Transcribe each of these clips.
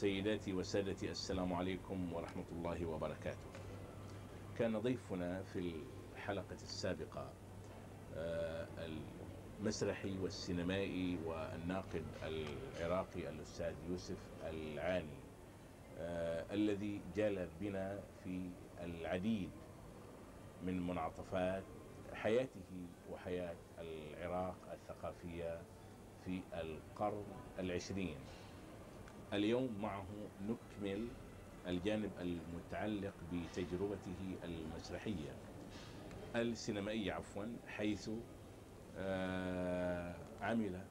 سيداتي وسادتي السلام عليكم ورحمة الله وبركاته. كان ضيفنا في الحلقة السابقة آه، المسرحي والسينمائي والناقد العراقي الأستاذ يوسف العاني آه، الذي جال بنا في العديد من منعطفات حياته وحياة العراق الثقافية في القرن العشرين. اليوم معه نكمل الجانب المتعلق بتجربته المسرحية السينمائية عفوا حيث آه، عمل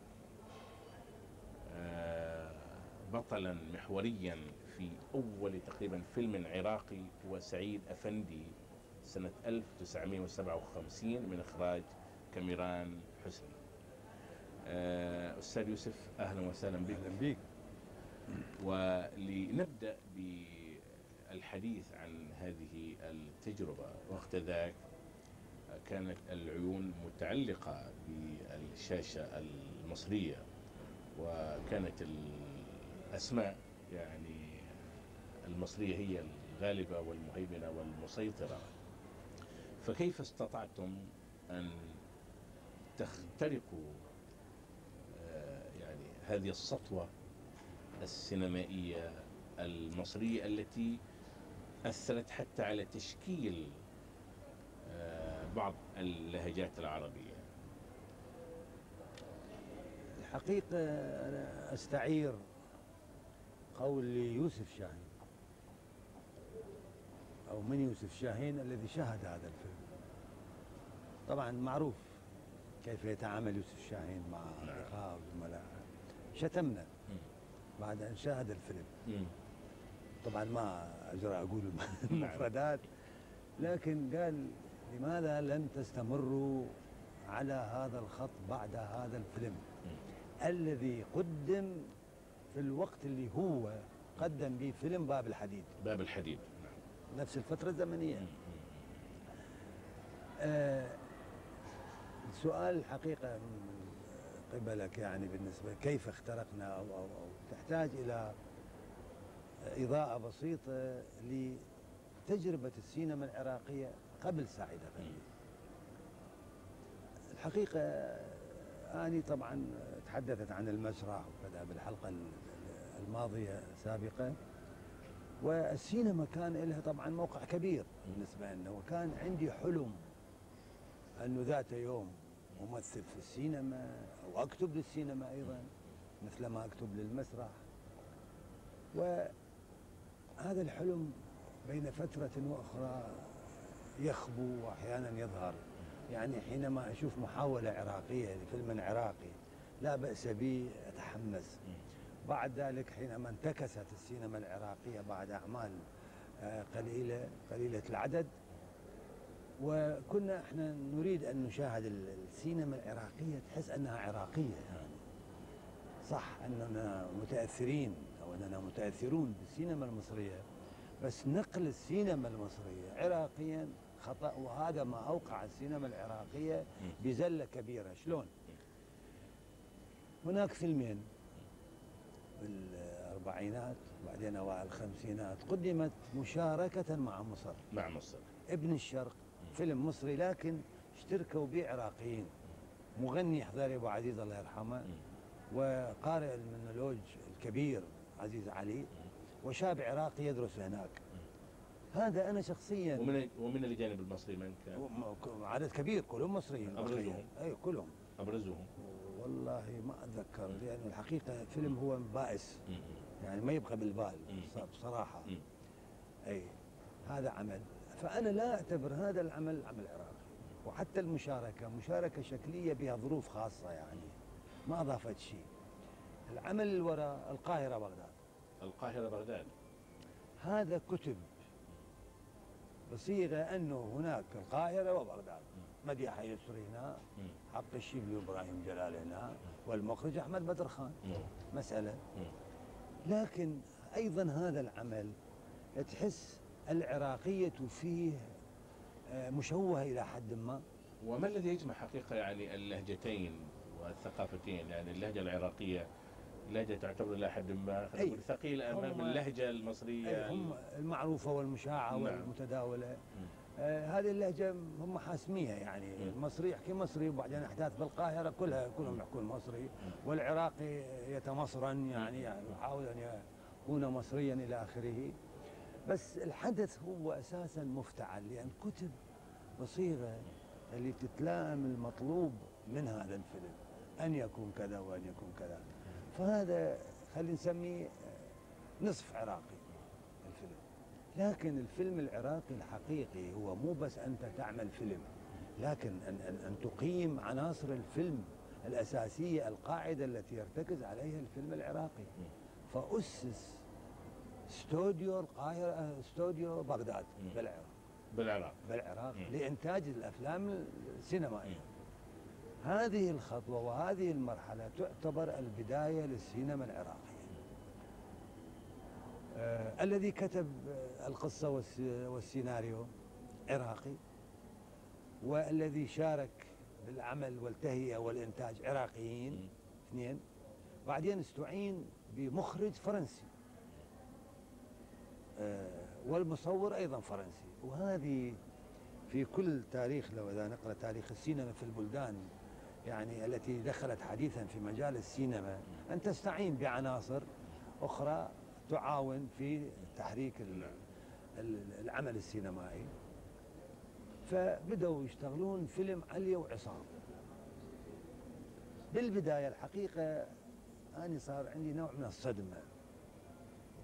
آه، بطلا محوريا في أول تقريبا فيلم عراقي هو سعيد أفندي سنة 1957 من إخراج كاميران حسني. آه، أستاذ يوسف أهلا وسهلا بك. أهلا بيك. ولنبدأ بالحديث عن هذه التجربة. وقت ذاك كانت العيون متعلقة بالشاشة المصرية وكانت الأسماء يعني المصرية هي الغالبة والمهيمنة والمسيطرة. فكيف استطعتم أن تخترقوا آه، يعني هذه السطوة السينمائية المصرية التي أثرت حتى على تشكيل آه، بعض اللهجات العربية. الحقيقة أنا أستعير قول يوسف شاهين أو من يوسف شاهين الذي شاهد هذا الفيلم. طبعا معروف كيف يتعامل يوسف شاهين مع نعم. أصدقائه وزملائه شتمنا. بعد أن شاهد الفيلم مم. طبعا ما أجرى أقول نعم. المفردات لكن قال لماذا لم تستمروا على هذا الخط بعد هذا الفيلم الذي قدم في الوقت اللي هو قدم به فيلم باب الحديد باب الحديد نفس الفترة الزمنية. آه السؤال الحقيقة من قبلك يعني بالنسبة كيف اخترقنا أو, أو, أو تحتاج إلى إضاءة بسيطة لتجربة السينما العراقية قبل سعيد أفندي الحقيقة أني طبعا تحدثت عن المسرح وكذا بالحلقة الماضية سابقا. والسينما كان لها طبعا موقع كبير بالنسبة لنا وكان عندي حلم أنه ذات يوم أمثل في السينما أو أكتب للسينما أيضا. مثل ما أكتب للمسرح. وهذا الحلم بين فترة وأخرى يخبو وأحيانا يظهر. يعني حينما أشوف محاولة عراقية لفيلم عراقي لا بأس بي أتحمس. بعد ذلك حينما انتكست السينما العراقية بعد أعمال آه، قليلة قليلة العدد وكنا إحنا نريد أن نشاهد ال- السينما العراقية تحس أنها عراقية. صح أننا متأثرين أو أننا متأثرون بالسينما المصرية بس نقل السينما المصرية عراقيا خطأ وهذا ما أوقع السينما العراقية بزلة كبيرة. شلون؟ هناك فيلمين بالأربعينات بعدين أوائل الخمسينات قدمت مشاركة مع مصر. مع مصر. ابن الشرق فيلم مصري لكن اشتركوا به عراقيين مغني حضيري أبو عزيز الله يرحمه. وقارئ المونولوج الكبير عزيز علي وشاب عراقي يدرس هناك. هذا أنا شخصيا ومن ومن الجانب المصري من كان عدد كبير كلهم مصريين. أبرزهم. أي كلهم. أبرزهم. والله ما أتذكر لأن الحقيقة فيلم هو بائس. يعني ما يبقى بالبال بصراحة. أي هذا عمل. فأنا لا أعتبر هذا العمل عمل عراقي. وحتى المشاركة مشاركة شكلية بها ظروف خاصة يعني. ما أضافت شيء. العمل اللي وراء القاهرة بغداد. القاهرة بغداد. هذا كتب بصيغة أنه هناك القاهرة وبغداد. مديحه يسري هنا. حق الشبلي وابراهيم جلال هنا والمخرج أحمد بدر خان. مم. لكن أيضا هذا العمل تحس العراقية فيه آه، مشوهة إلى حد ما. وما الذي يجمع حقيقة يعني اللهجتين؟ والثقافتين يعني اللهجة العراقية اللهجة تعتبر إلى حد ما أي. نقول ثقيلة أمام هم- المعروفة والمشاعة نعم. والمتداولة. آه هذه اللهجة هم حاسميها يعني. مم. المصري يحكي مصري وبعدين أحداث بالقاهرة كلها كلهم يحكون مصري. والعراقي يتمصرا يعني, يعني يحاول أن يكون مصريا إلى آخره. بس الحدث هو أساسا مفتعل لأن كتب بصيغة اللي تتلائم المطلوب من هذا الفيلم. أن يكون كذا وأن يكون كذا. فهذا خلينا نسميه نصف عراقي الفيلم. لكن الفيلم العراقي الحقيقي هو مو بس أنت تعمل فيلم لكن أن, أن, أن تقيم عناصر الفيلم الأساسية القاعدة التي يرتكز عليها الفيلم العراقي. فأسس استوديو القاهرة استوديو بغداد. بالعراق. بالعراق. بالعراق. لإنتاج الأفلام السينمائية. هذه الخطوة وهذه المرحلة تعتبر البداية للسينما العراقية. آه الذي كتب القصة والس- والسيناريو عراقي والذي شارك بالعمل والتهيئة والإنتاج عراقيين. اثنين. بعدين استعين بمخرج فرنسي. آه، والمصور أيضا فرنسي. وهذه في كل تاريخ لو إذا نقرأ تاريخ السينما في البلدان يعني التي دخلت حديثا في مجال السينما أن تستعين بعناصر أخرى تعاون في تحريك ال-. ال- العمل السينمائي فبدأوا يشتغلون فيلم علي وعصام بالبداية الحقيقة أنا صار عندي نوع من الصدمة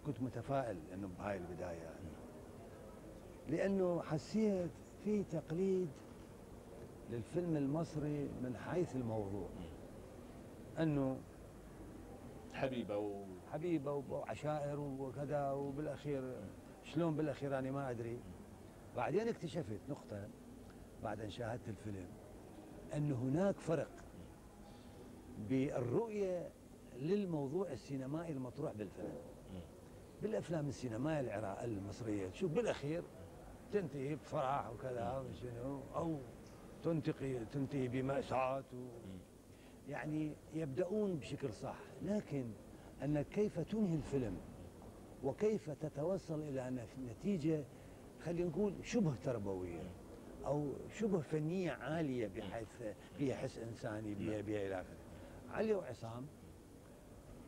كنت متفائل إنه بهاي البداية يعني. لأنه حسيت في تقليد للفيلم المصري من حيث الموضوع. أنه حبيبة و... حبيبة وعشائر وكذا وبالأخير شلون بالأخير أنا ما أدري. بعدين اكتشفت نقطة بعد أن شاهدت الفيلم أن هناك فرق بالرؤية للموضوع السينمائي المطروح بالفيلم. بالأفلام السينمائية العراق المصرية تشوف بالأخير تنتهي بفرح وكذا وشنو أو تنتهي تنتهي بمأساة و يعني يبدأون بشكل صح لكن أن كيف تنهي الفيلم وكيف تتوصل إلى نتيجة خلينا نقول شبه تربوية أو شبه فنية عالية بحيث بها حس إنساني بها بها إلى آخره. علي وعصام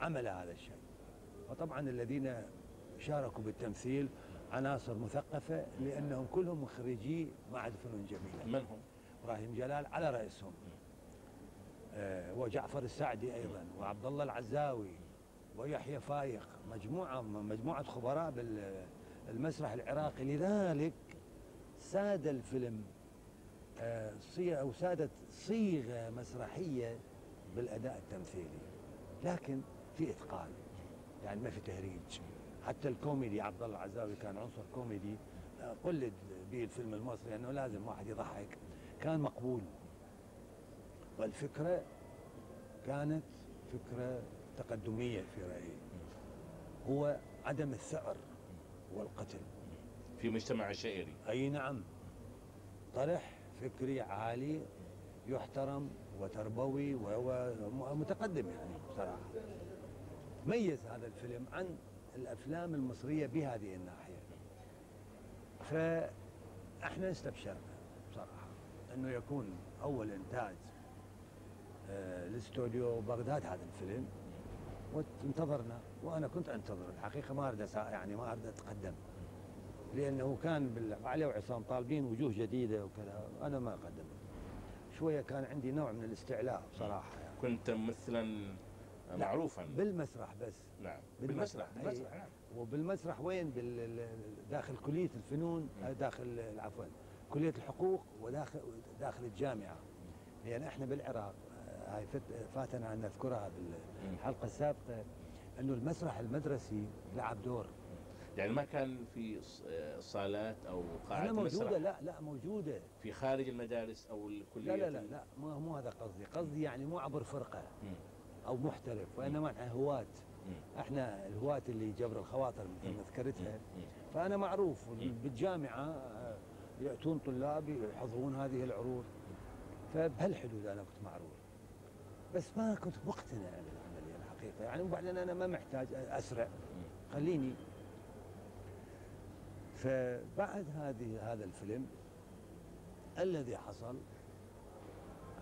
عمل هذا الشيء. وطبعا الذين شاركوا بالتمثيل عناصر مثقفة لأنهم كلهم خريجي معهد فنون جميلة من هم؟ إبراهيم جلال على رأسهم. آه، وجعفر السعدي أيضا وعبد الله العزاوي ويحيى فايق مجموعة مجموعة خبراء بالمسرح العراقي. لذلك ساد الفيلم آه، صي- أو سادت صيغة مسرحية بالأداء التمثيلي. لكن في اتقان يعني ما في تهريج. حتى الكوميدي عبد الله العزاوي كان عنصر كوميدي. آه، قلد به الفيلم المصري أنه لازم واحد يضحك. كان مقبول. والفكرة كانت فكرة تقدمية في رأيي. هو عدم الثأر والقتل. في مجتمع عشائري أي نعم. طرح فكري عالي يحترم وتربوي وهو م- متقدم يعني بصراحة. ميز هذا الفيلم عن الأفلام المصرية بهذه الناحية. فأحنا استبشرنا. إنه يكون أول إنتاج آه، لاستوديو بغداد هذا الفيلم. وانتظرنا وأنا كنت أنتظر. الحقيقة ما أريد يعني ما أريد أتقدم. لأنه كان علي وعصام طالبين وجوه جديدة وكذا. أنا ما قدمت شوية كان عندي نوع من الاستعلاء بصراحة يعني. كنت ممثلا معروفا. بالمسرح بس. نعم بالمسرح، بالمسرح. بالمسرح نعم. وبالمسرح وين؟ داخل كلية الفنون آه، داخل عفوا. كلية الحقوق وداخل داخل الجامعة. لأن إحنا بالعراق آه، هاي فاتنا أن نذكرها بالحلقة السابقة أنه المسرح المدرسي لعب دور. يعني ما كان في آه، صالات أو قاعات موجودة لا لا موجودة. في خارج المدارس أو الكلية؟ لا لا لا لا مو مو هذا قصدي. قصدي يعني مو عبر فرقة. أو محترف وإنما إحنا هواة. إحنا الهواة اللي جبر الخواطر مثل ما ذكرتها. فأنا معروف. بالجامعة آه، يأتون طلاب يحضرون هذه العروض. فبهالحدود أنا كنت معروف بس ما كنت مقتنع بالعملية الحقيقة. الحقيقة يعني وبعدين أنا ما محتاج أسرع. خليني. فبعد هذه هذا الفيلم الذي حصل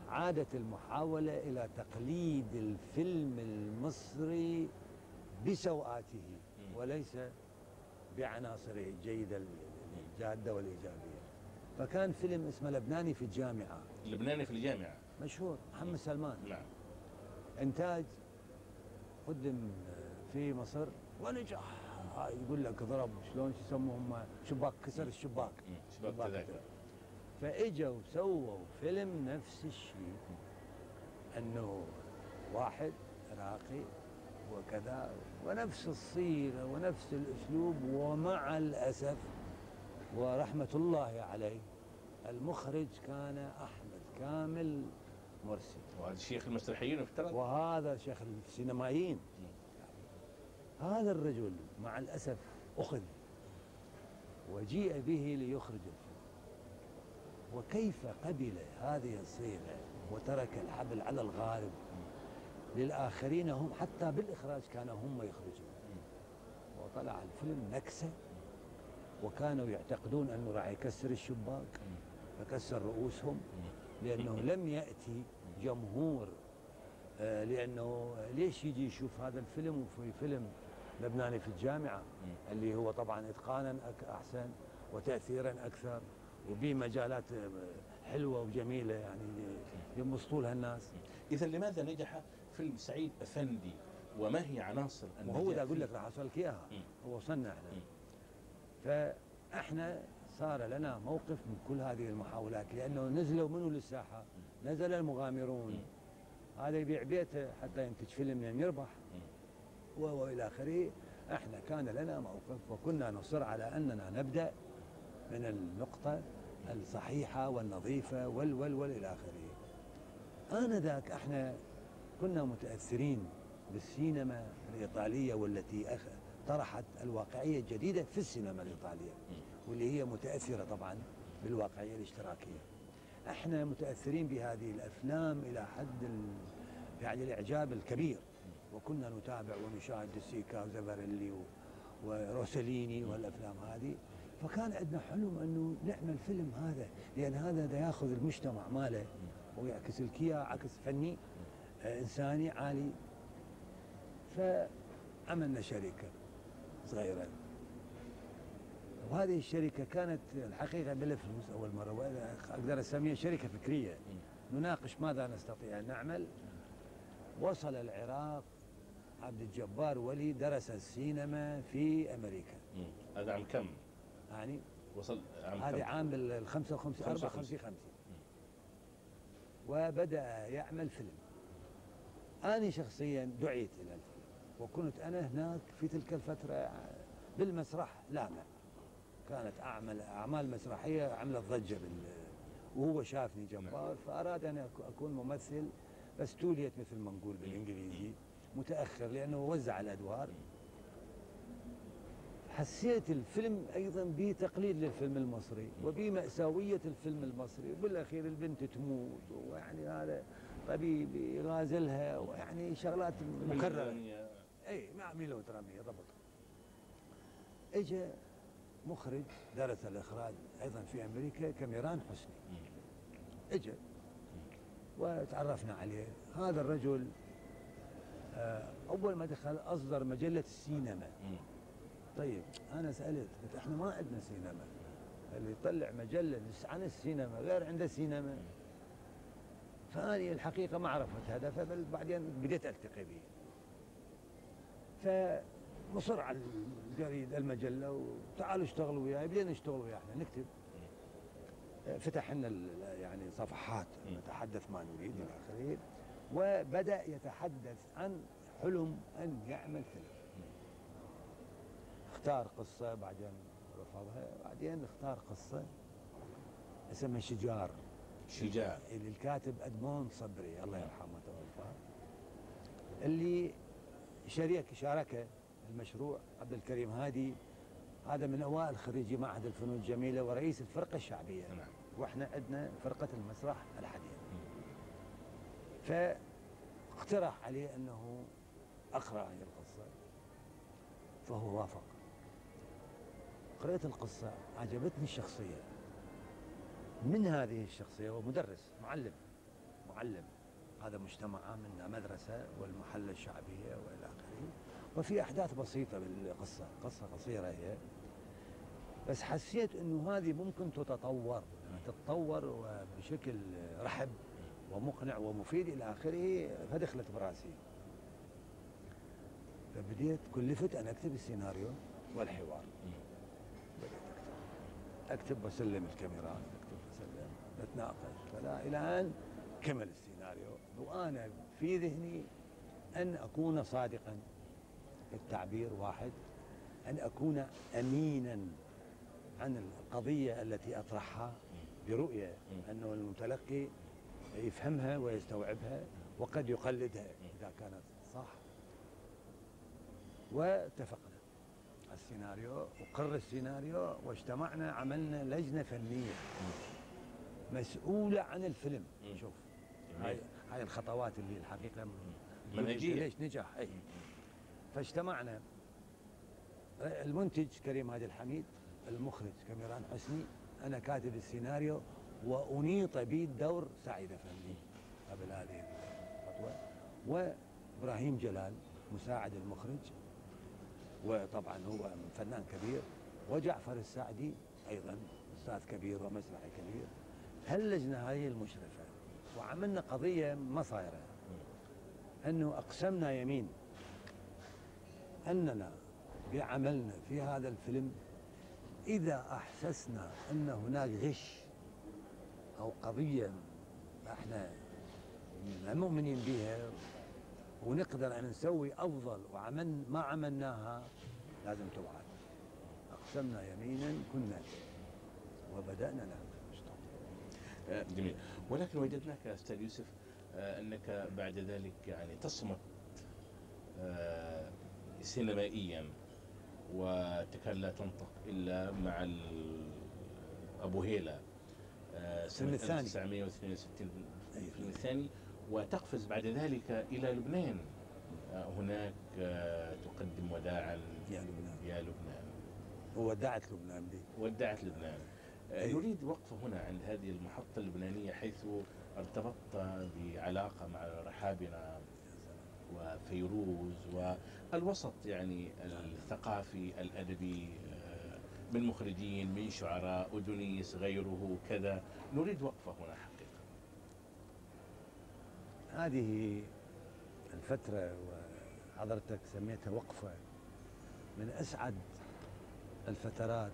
عادت المحاولة إلى تقليد الفيلم المصري بسوءاته وليس بعناصره الجيدة الجادة والإيجابية. فكان فيلم اسمه لبناني في الجامعة. لبناني في الجامعة. مشهور محمد سلمان. نعم. إنتاج قدم في مصر. ونجح. يقول لك ضرب شلون شو يسموهم؟ شباك كسر الشباك. شباك تذاكر. فإجوا وسووا فيلم نفس الشيء. إنه واحد عراقي وكذا ونفس الصيغة ونفس الأسلوب ومع الأسف ورحمة الله عليه. المخرج كان أحمد كامل مرسي وهذا الشيخ المسرحيين افترض وهذا شيخ السينمائيين. هذا الرجل مع الأسف أخذ وجيء به ليخرج الفيلم. وكيف قبل هذه الصيغة وترك الحبل على الغارب؟ للآخرين هم حتى بالإخراج كانوا هم يخرجون. وطلع الفيلم نكسة. وكانوا يعتقدون أنه راح يكسر الشباك فكسر رؤوسهم لأنه لم يأتي جمهور آه، لأنه ليش يجي يشوف هذا الفيلم؟ وفي فيلم لبناني في الجامعة اللي هو طبعا إتقانا أحسن وتأثيرا أكثر وبمجالات آه، حلوة وجميلة يعني ينبسطوا لها الناس. إذا لماذا نجح فيلم سعيد أفندي؟ وما هي عناصر وهو النجاح ده أقول؟ لك راح أوصل لك إياها. هو وصلنا إحنا مم. فإحنا صار لنا موقف من كل هذه المحاولات لأنه نزلوا منه للساحة؟ نزل المغامرون. هذا يبيع بيته حتى ينتج فيلم لين يربح. و- والى آخره. إحنا كان لنا موقف وكنا نصر على أننا نبدأ من النقطة الصحيحة والنظيفة وال وال وال إلى آخره. آنذاك إحنا كنا متأثرين بالسينما الإيطالية والتي أخ... طرحت الواقعية الجديدة في السينما الإيطالية واللي هي متأثرة طبعا بالواقعية الاشتراكية. إحنا متأثرين بهذه الأفلام إلى حد ال... يعني الإعجاب الكبير. وكنا نتابع ونشاهد السيكا وزفاريلي و... وروسليني والأفلام هذه. فكان عندنا حلم إنه نعمل فيلم هذا لأن هذا دا ياخذ المجتمع ماله ويعكس لك اياه عكس فني آه، إنساني عالي. فعملنا شركه صغيرة. وهذه الشركة كانت الحقيقة بلا فلوس أول مرة وأنا أقدر أسميها شركة فكرية. نناقش ماذا نستطيع أن نعمل. وصل العراق عبد الجبار ولي درس السينما في أمريكا. مم. هذا عام كم؟ يعني وصل عام هذه كم؟ عام ال 55 54 50 وبدأ يعمل فيلم. أنا شخصيا دعيت إلى الفيلم. وكنت أنا هناك في تلك الفترة بالمسرح لامع كانت اعمل أعمال مسرحية عملت ضجه بال وهو شافني جبار فأراد أن أك- أكون ممثل بس توليت مثل ما نقول بالإنجليزي متأخر لأنه وزع الأدوار. حسيت الفيلم أيضا بتقليد للفيلم المصري وبمأساوية الفيلم المصري وبالأخير البنت تموت ويعني هذا طبيب يغازلها ويعني شغلات مكررة. ميلودرامية. اي مع ميلودراميه ضبط. اجى مخرج درس الإخراج أيضا في أمريكا كاميران حسني. اجى وتعرفنا عليه. هذا الرجل آه، أول ما دخل أصدر مجلة السينما. طيب أنا سألت قلت إحنا ما عندنا سينما. اللي يطلع مجلة عن السينما غير عنده سينما فاني الحقيقة ما عرفت هدفه بل بعدين بديت ألتقي به. فمصر على الجريدة المجلة وتعالوا اشتغلوا وياي بدينا نشتغل وياه إحنا نكتب. فتح لنا يعني صفحات. نتحدث ما نريد إلى آخره. وبدأ يتحدث عن حلم أن يعمل فيلم. اختار قصة بعدين رفضها بعدين اختار قصة اسمها شجار. شجاع اللي الكاتب أدمون صبري الله يرحمه توفى اللي شريك شاركه المشروع عبد الكريم هادي هذا من أوائل خريجي معهد الفنون الجميلة ورئيس الفرقة الشعبية. نعم. وإحنا عندنا فرقة المسرح الحديث. فاقترح عليه أنه أقرأ هذه القصة فهو وافق. قرأت القصة عجبتني الشخصية. من هذه الشخصية؟ هو مدرس معلم. معلم. هذا مجتمع من مدرسة والمحلة الشعبية وإلى وفي أحداث بسيطة بالقصة قصة قصيرة هي. بس حسيت أنه هذه ممكن تتطور تتطور وبشكل رحب ومقنع ومفيد إلى آخره فدخلت براسي. فبديت كلفت أن أكتب السيناريو والحوار. بديت أكتب. أكتب وأسلم الكاميرا أكتب وأسلم نتناقش فلا إلى أن كمل السيناريو. وأنا في ذهني أن أكون صادقا. التعبير واحد أن أكون أمينا عن القضية التي أطرحها برؤية أنه المتلقي يفهمها ويستوعبها وقد يقلدها إذا كانت صح. واتفقنا السيناريو وقر السيناريو واجتمعنا عملنا لجنة فنية مسؤولة عن الفيلم. شوف هاي هاي الخطوات اللي الحقيقة منهجية. ليش نجح؟ أي. فاجتمعنا. المنتج كريم هادي الحميد المخرج كاميران حسني أنا كاتب السيناريو وأنيط بي الدور سعيد أفندي. قبل هذه الخطوة وإبراهيم جلال مساعد المخرج وطبعا هو فنان كبير وجعفر السعدي أيضا أستاذ كبير ومسرحي كبير. هاللجنة هاي المشرفة وعملنا قضية ما صايرة أنه أقسمنا يمين. أننا بعملنا في هذا الفيلم إذا أحسسنا أن هناك غش أو قضية إحنا مؤمنين بها ونقدر أن نسوي أفضل وعمل ما عملناها لازم توعد أقسمنا يمينا كنا وبدأنا نعمل جميل. ولكن وجدناك يا أستاذ يوسف آه، أنك بعد ذلك يعني تصمت آه، سينمائيا وتكاد لا تنطق إلا مع أبو هيلا. آه، الفيلم الثاني. 1962 أيوة. الفيلم الثاني. وتقفز بعد ذلك إلى لبنان. آه، هناك آه، تقدم وداعا يا لبنان. يا لبنان. وودعت لبنان دي. ودعت لبنان. نريد وقفة هنا عند هذه المحطة اللبنانية حيث ارتبطت بعلاقة مع رحابنا وفيروز والوسط يعني الثقافي الأدبي آه، من مخرجين من شعراء أدونيس غيره كذا. نريد وقفة هنا حقيقة. هذه الفترة وحضرتك سميتها وقفة من أسعد الفترات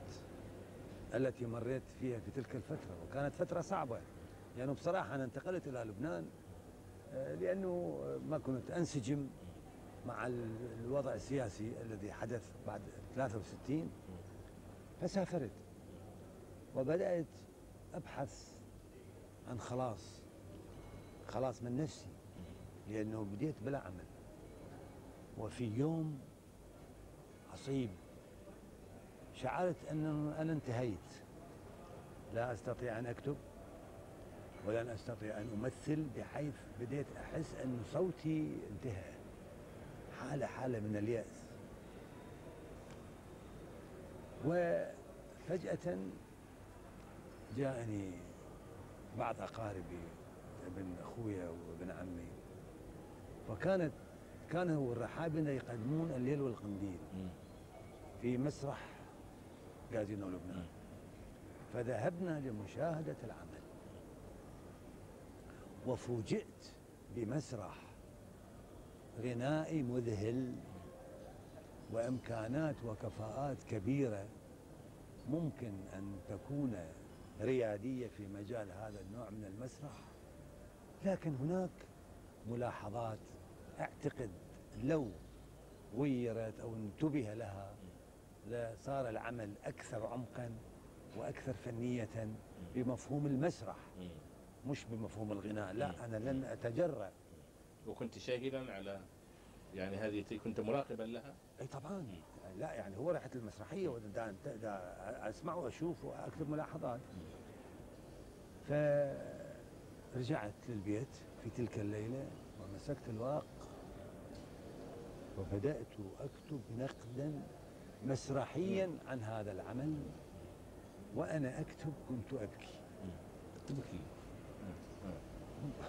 التي مريت فيها في تلك الفترة وكانت فترة صعبة. يعني بصراحة أنا انتقلت إلى لبنان آه، لأنه ما كنت أنسجم. مع ال- الوضع السياسي الذي حدث بعد 63 فسافرت وبدأت أبحث عن خلاص خلاص من نفسي لأنه بديت بلا عمل. وفي يوم عصيب شعرت أن أنا انتهيت. لا أستطيع أن أكتب ولن أستطيع أن أمثل بحيث بديت أحس أن صوتي انتهى. حالة حالة من اليأس. وفجأة جاءني بعض أقاربي ابن أخويا وابن عمي. وكانت كانوا الرحابنة يقدمون الليل والقنديل في مسرح كازينو لبنان فذهبنا لمشاهدة العمل. وفوجئت بمسرح غنائي مذهل وإمكانات وكفاءات كبيرة ممكن أن تكون ريادية في مجال هذا النوع من المسرح لكن هناك ملاحظات أعتقد لو غيرت أو انتبه لها لصار العمل أكثر عمقا وأكثر فنية بمفهوم المسرح مش بمفهوم الغناء لا أنا لن أتجرأ وكنت شاهدا على يعني هذه كنت مراقبا لها؟ أي طبعا. لا يعني هو رحت المسرحية ودا دا اسمع وأشوف وأكتب ملاحظات. فرجعت للبيت في تلك الليلة ومسكت الورق وبدأت أكتب نقدا مسرحيا عن هذا العمل. وأنا أكتب كنت أبكي. تبكي.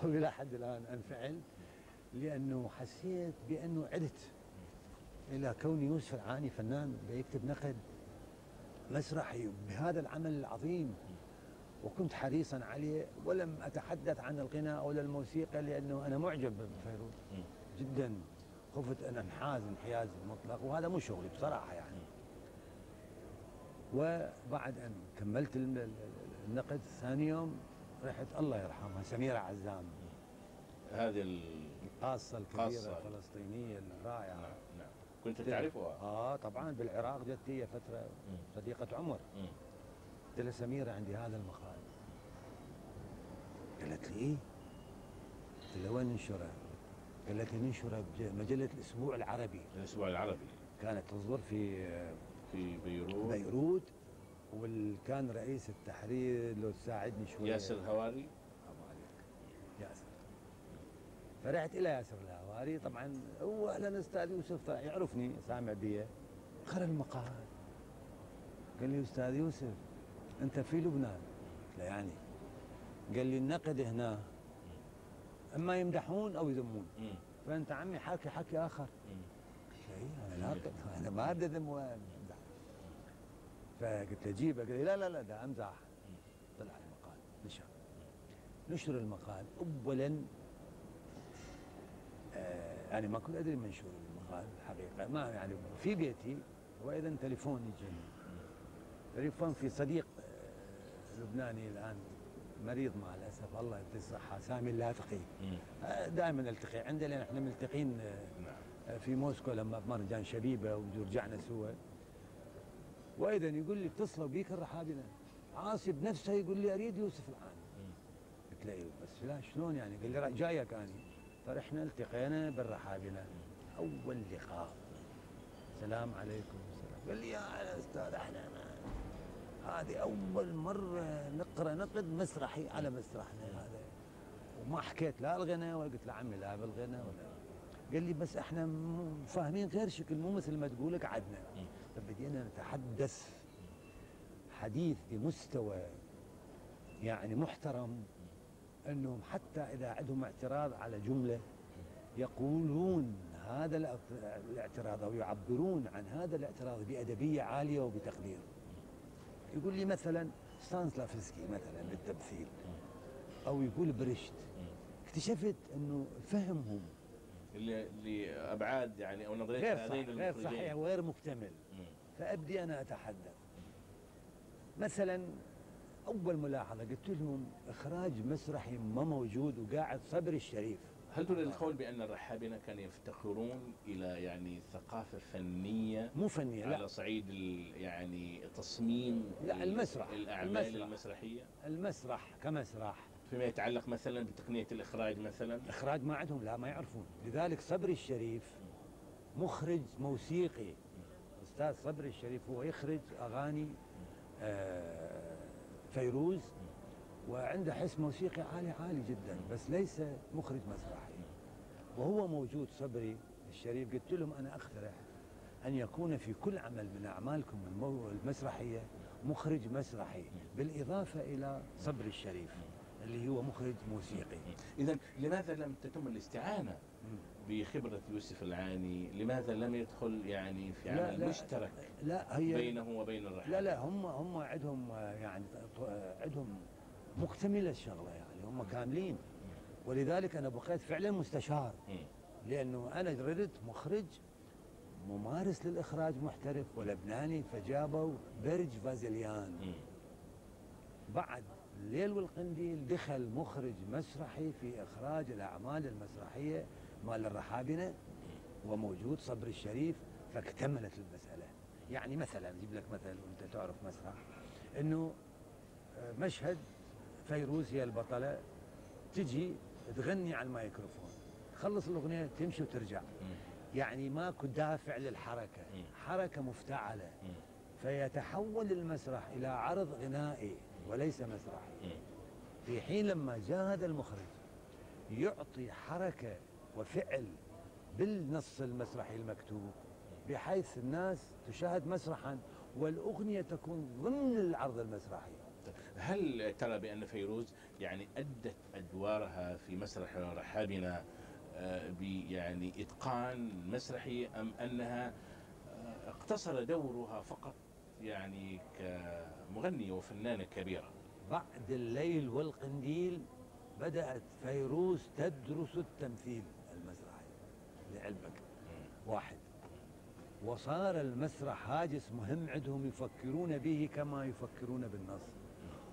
وإلى حد الآن أنفعل. لأنه حسيت بأنه عدت إلى كون يوسف العاني فنان بيكتب نقد مسرحي بهذا العمل العظيم. وكنت حريصا عليه ولم أتحدث عن الغناء ولا الموسيقى لأنه أنا معجب بفيروز. جدا. خفت أن أنحاز انحياز مطلق وهذا مو شغلي بصراحة يعني. وبعد أن كملت النقد ثاني يوم رحت الله يرحمها سميرة عزام هذه ال... القاصة الكبيرة قاصة. الفلسطينية الرائعة نعم نعم كنت تعرفها آه طبعا بالعراق جت هي فترة مم. صديقة عمر. قلت لها سميرة عندي هذا المقال قالت لي إيه؟ قلت لها وين ننشره؟ قالت لي ننشره بمجلة الأسبوع العربي الأسبوع العربي كانت تصدر في في بيروت بيروت وكان رئيس التحرير لو تساعدني شوي ياسر الهواري فرحت إلى ياسر الهواري. طبعا هو أهلا أستاذ يوسف يعرفني سامع بي. قرا المقال قال لي أستاذ يوسف أنت في لبنان؟ قلت له يعني. قال لي النقد هنا. أما يمدحون أو يذمون. فأنت عمي حاكي حكي آخر. له إيه، أنا ناقد. أنا ما ابدا ذم ولا امزح فقلت له جيبه قال لي لا لا لا ده أمزح. طلع المقال. نشر. نشر المقال اولا آه يعني ما كنت أدري منشور المقال الحقيقة. ما يعني في بيتي واذا تليفون يجيني تليفون في صديق آه لبناني الآن مريض مع الأسف. الله يديه الصحة. سامي اللاذقي. آه دائما نلتقي عنده لأن إحنا ملتقين آه نعم. في موسكو لما بمهرجان شبيبة ورجعنا سوا. وأيضا يقول لي اتصلوا بيك الرحابنه عاصي بنفسه يقول لي أريد يوسف العاني مم. قلت له أيوه بس لا شلون يعني؟ قال لي "را- جايك اني فرحنا التقينا بالرحابنه أول لقاء. سلام عليكم. السلام قال لي يا أستاذ إحنا ما- هذه أول مرة نقرأ نقد مسرحي على مسرحنا هذا. وما حكيت لا الغنى ولا قلت له عمي لا بالغنى ولا. قال لي بس إحنا فاهمين غير شكل مو مثل ما تقول قعدنا مم. فبدينا نتحدث. حديث بمستوى يعني محترم أنهم حتى إذا عندهم اعتراض على جملة يقولون هذا الاعت- الاعتراض أو يعبرون عن هذا الاعتراض بأدبية عالية وبتقدير. يقول لي مثلا ستانسلافسكي مثلا بالتمثيل أو يقول بريشت. اكتشفت إنه فهمهم اللي لابعاد يعني أو نظرية غير هذين صح غير. صحيح وغير مكتمل. فأبدي أنا أتحدث مثلا أول ملاحظة قلت لهم إخراج مسرحي ما موجود وقاعد صبري الشريف. هل تريد القول بأن الرحابنه كانوا يفتقرون إلى يعني ثقافة فنية مو فنية على لا صعيد يعني تصميم لا، ال- المسرح. الأعمال المسرح. المسرحية؟ المسرح كمسرح. فيما يتعلق مثلا بتقنية الإخراج مثلا؟ إخراج ما عندهم لا ما يعرفون. لذلك صبري الشريف مخرج موسيقي. أستاذ صبري الشريف هو يخرج أغاني آه، فيروز وعنده حس موسيقي عالي عالي جدا بس ليس مخرج مسرحي. وهو موجود صبري الشريف. قلت لهم أنا أقترح أن يكون في كل عمل من أعمالكم المو- المسرحية مخرج مسرحي بالإضافة إلى صبري الشريف اللي هو مخرج موسيقي. اذا لماذا لم تتم الاستعانة؟ بخبرة يوسف العاني لماذا لم يدخل يعني في عمل لا، مشترك لا هي بينه وبين الرحابنه لا لا هم هم عندهم يعني عندهم مكتملة الشغلة يعني هم كاملين. ولذلك أنا بقيت فعلا مستشار. مم. لأنه أنا ردت مخرج ممارس للإخراج محترف ولبناني فجابوا برج فازليان. بعد الليل والقنديل دخل مخرج مسرحي في إخراج الأعمال المسرحية مال الرحابنة وموجود صبري الشريف فاكتملت المسألة يعني مثلا أجيب لك مثل وأنت تعرف مسرح إنه آه، مشهد فيروز هي البطلة تجي تغني على الميكروفون تخلص الأغنية تمشي وترجع. يعني ماكو دافع. حركة مفتعلة مم. فيتحول المسرح إلى عرض غنائي وليس مسرحي. في حين لما جاء هذا المخرج يعطي حركة وفعل بالنص المسرحي المكتوب بحيث الناس تشاهد مسرحا والأغنية تكون ضمن العرض المسرحي. هل ترى بأن فيروز يعني أدت أدوارها في مسرح رحابنا آه، ب يعني إتقان مسرحي أم أنها آه، اقتصر دورها فقط يعني كمغنية وفنانة كبيرة؟ بعد الليل والقنديل بدأت فيروز تدرس التمثيل. لعلمك واحد. وصار المسرح هاجس مهم عندهم يفكرون به كما يفكرون بالنص.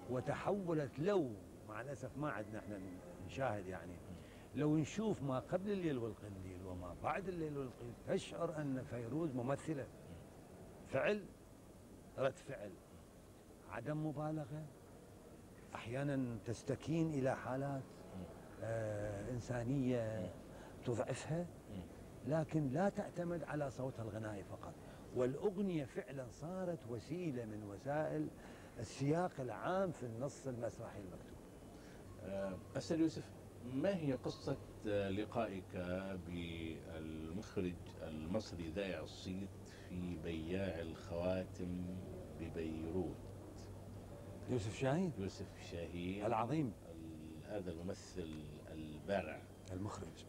وتحولت لو مع الأسف ما عندنا إحنا نشاهد يعني لو نشوف ما قبل الليل والقنديل وما بعد الليل والقنديل تشعر أن فيروز ممثلة. فعل رد فعل. عدم مبالغة. أحيانا تستكين إلى حالات آه إنسانية تضعفها. لكن لا تعتمد على صوتها الغنائي فقط. والأغنية فعلا صارت وسيلة من وسائل السياق العام في النص المسرحي المكتوب. آه، أستاذ يوسف ما هي قصة آه، لقائك بالمخرج المصري ذائع الصيت في بياع الخواتم ببيروت؟ يوسف شاهين. يوسف شاهين العظيم. هذا الممثل البارع. المخرج.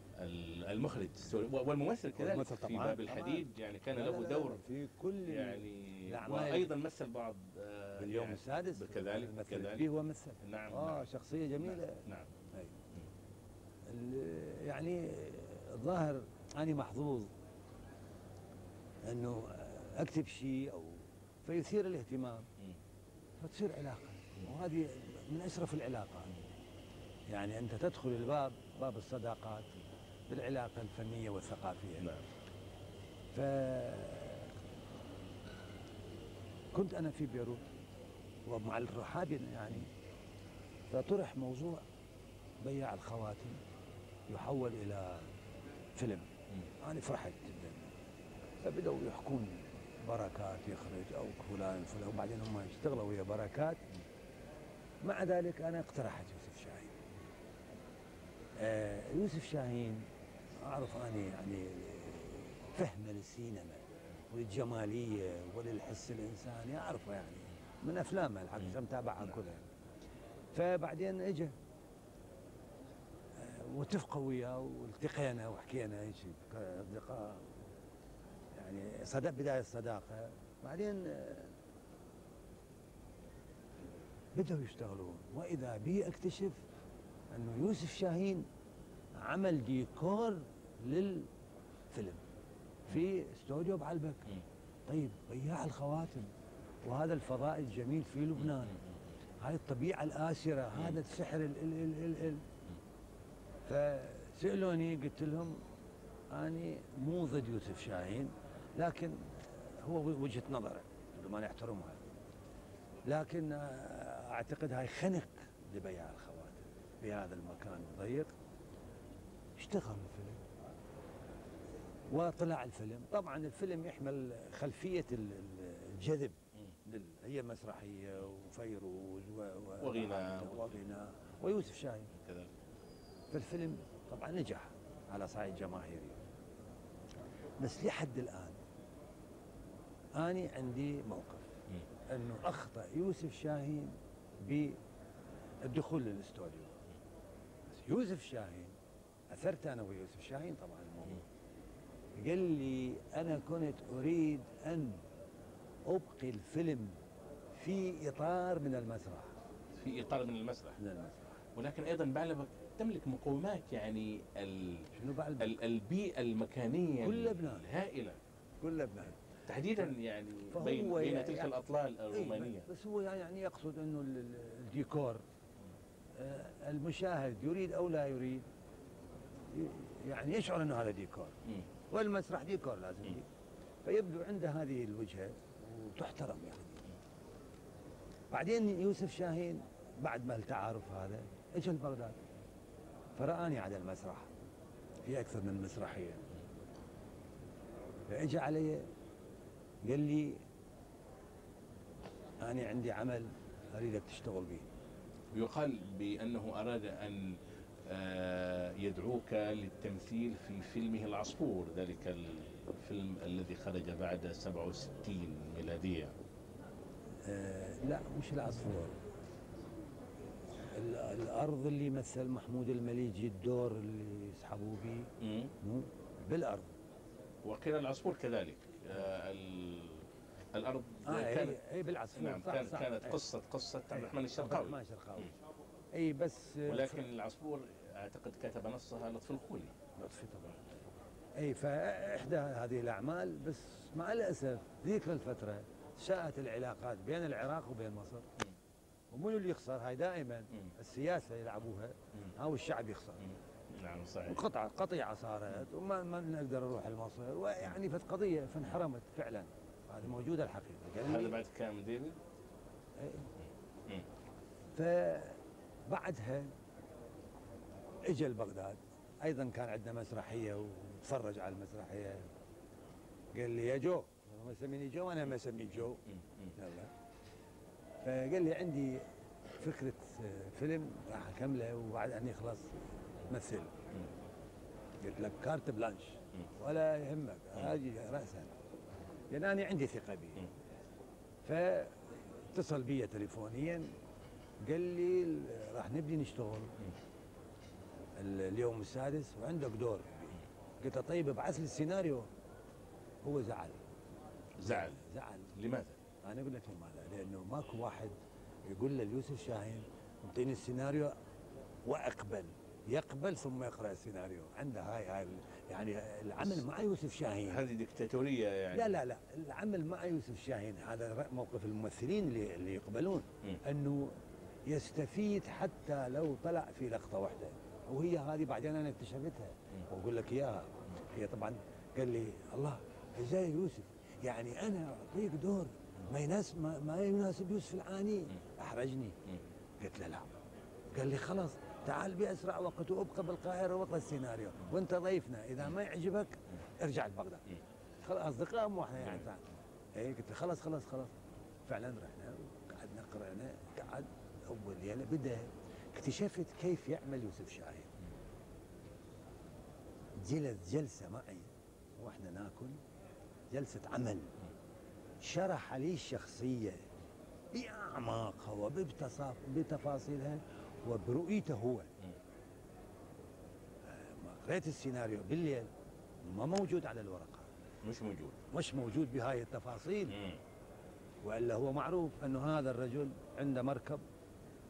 المخرج. والممثل كذلك في باب الحديد. يعني كان له دور في كل يعني وأيضا مثل بعض في اليوم يعني السادس كذلك كذلك فيه ومثل نعم آه نعم. شخصية جميلة. نعم, نعم. يعني الظاهر أنا محظوظ أنه أكتب شيء أو فيثير الاهتمام. فتصير علاقة. وهذه من أشرف العلاقات. يعني أنت تدخل الباب باب الصداقات. بالعلاقة الفنية والثقافية. نعم. ف كنت أنا في بيروت ومع الرحابي يعني فطرح موضوع بياع الخواتم يحول إلى فيلم. أنا فرحت جدا. فبدأوا يحكون بركات يخرج أو فلان فلان وبعدين هم يشتغلوا ويا بركات. مع ذلك أنا اقترحت يوسف شاهين. آه يوسف شاهين أعرف أنا يعني فهم للسينما وللجمالية وللحس الإنساني أعرفه يعني من أفلامه الحقيقة متابعها كلها. فبعدين اجى واتفقوا وياه والتقينا وحكينا هيك كأصدقاء. يعني صدق بداية الصداقة. بعدين آه، بدأوا يشتغلون. وإذا بي أكتشف أنه يوسف شاهين عمل ديكور للفيلم في استوديو بعلبك طيب بياع الخواتم. وهذا الفضاء الجميل في لبنان. هاي الطبيعة الآسرة هذا السحر ال ال ال ال ال. فسألوني قلت لهم أني مو ضد يوسف شاهين لكن هو وجهة نظره ما نحترمها لكن أعتقد هاي خنق لبيع الخواتم بهذا المكان الضيق. اشتغل الفيلم. وطلع الفيلم. طبعا الفيلم يحمل خلفية الجذب. هي مسرحية وفيروز وغناء وغناء ويوسف شاهين. كذلك فالفيلم طبعا نجح على صعيد جماهيري. بس لحد الآن أنا عندي موقف. أنه أخطأ يوسف شاهين بالدخول للاستوديو. بس يوسف شاهين أثرت أنا ويوسف شاهين طبعا الموضوع. قال لي أنا كنت أريد أن أبقي الفيلم في إطار من المسرح. في إطار من المسرح. من المسرح. ولكن أيضا بعلمك تملك مقومات يعني ال... شنو بعد؟ ال... البيئة المكانية كل لبنان الهائلة. كل لبنان تحديدا يعني بين بين يعني تلك يعني الأطلال الرومانية. بس هو يعني يقصد إنه الديكور. آه، المشاهد يريد أو لا يريد. يعني يشعر إنه هذا ديكور. والمسرح ديكور لازم دي. فيبدو عنده هذه الوجهة وتحترم يعني. بعدين يوسف شاهين بعد ما التعارف هذا اجى لبغداد فرآني على المسرح. في أكثر من مسرحية. فإجا علي قال لي أنا عندي عمل أريدك تشتغل به. يقال بأنه أراد أن آه، يدعوك للتمثيل في فيلمه العصفور ذلك الفيلم الذي خرج بعد 67 ميلادية. آه لا مش العصفور. ال- الأرض اللي مثل محمود المليجي الدور اللي يسحبوا به بالأرض. وقيل العصفور كذلك. آه، ال- الأرض آه كانت اي, أي بالعصفور. نعم صح كانت صح. كانت أي. قصة قصة عبد أي. الرحمن عبد الشرقاوي الشرقاوي. اي بس آه، ولكن العصفور أعتقد كتب نصها لطفي الخولي لطفي طبعا. أي فإحدى هذه الأعمال بس مع الأسف ذيك الفترة شاءت العلاقات بين العراق وبين مصر. ومنو اللي يخسر؟ هاي دائما مم. السياسة يلعبوها. مم. ها والشعب يخسر. نعم صحيح. قطعة قطيعة صارت وما ما نقدر نروح لمصر. ويعني فت قضية فانحرمت فعلا. هذه موجودة الحقيقة. هذا بعد كام ديفيد. مم. فبعدها اجى لبغداد. أيضا كان عندنا مسرحية وتفرج على المسرحية. قال لي يا جو ما يسميني جو وأنا ما اسميه جو. يلا. فقال لي عندي فكرة فيلم راح أكمله وبعد ان يخلص مثل. قلت لك carte blanche. ولا يهمك أجي راسا. لأن أنا عندي ثقة مم. فاتصل بي تليفونيا. قال لي راح نبدي نشتغل. اليوم السادس وعندك دور. قلت له طيب ابعث لي السيناريو. هو زعل. زعل. زعل. لماذا؟ أنا أقول لك لماذا؟ لأنه ماكو واحد يقول ليوسف شاهين اعطيني السيناريو وأقبل. يقبل ثم يقرأ السيناريو. عنده هاي هاي يعني العمل مع يوسف شاهين. هذه دكتاتورية يعني. لا لا لا. العمل مع يوسف شاهين هذا موقف الممثلين اللي, اللي يقبلون. أنه يستفيد حتى لو طلع في لقطة واحدة. وهي هذه بعدين أنا اكتشفتها. وأقول لك إياها. هي طبعا قال لي الله إزاي يوسف. يعني أنا أعطيك دور ما يناسب ما, ما يناسب يوسف العاني. أحرجني. قلت له لا. قال لي خلاص تعال بأسرع وقت وأبقى بالقاهرة واقرا السيناريو. وأنت ضيفنا. إذا ما يعجبك ارجع لبغداد. خلاص أصدقاء مو إحنا يعني اي قلت له خلاص خلاص خلاص. فعلا رحنا وقعدنا قرأنا قعد أول ليلة بدأ. اكتشفت كيف يعمل يوسف شاهين. جلس جلسة معي وإحنا ناكل جلسة عمل. شرح لي الشخصية بأعماقها وبتصاف- بتفاصيلها وبرؤيته هو. آه، ما قريت السيناريو بالليل ما موجود على الورقة. مش موجود. مش موجود بهاي التفاصيل. مم. وإلا هو معروف إنه هذا الرجل عنده مركب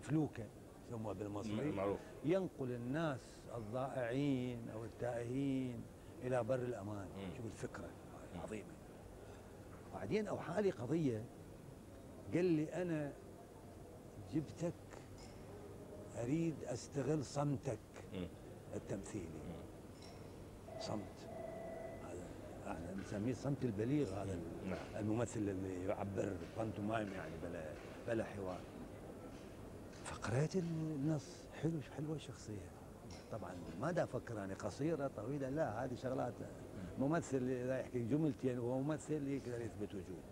فلوكة. يسموها بالمصري معروف. ينقل الناس الضائعين أو التائهين إلى بر الأمان. مم. شوف الفكرة العظيمه بعدين اوحى لي قضية قال لي أنا جبتك أريد أستغل صمتك. مم. التمثيلي. مم. صمت. هذا إحنا نسميه الصمت البليغ هذا نعم. الممثل اللي يعبر بانتومايم يعني بلا بلا حوار. فقرأت النص. حلو حلوة الشخصية. طبعا ما دا أفكر يعني قصيرة طويلة لا هذه شغلات ممثل إذا يحكي جملتين وهو ممثل يقدر يثبت وجوده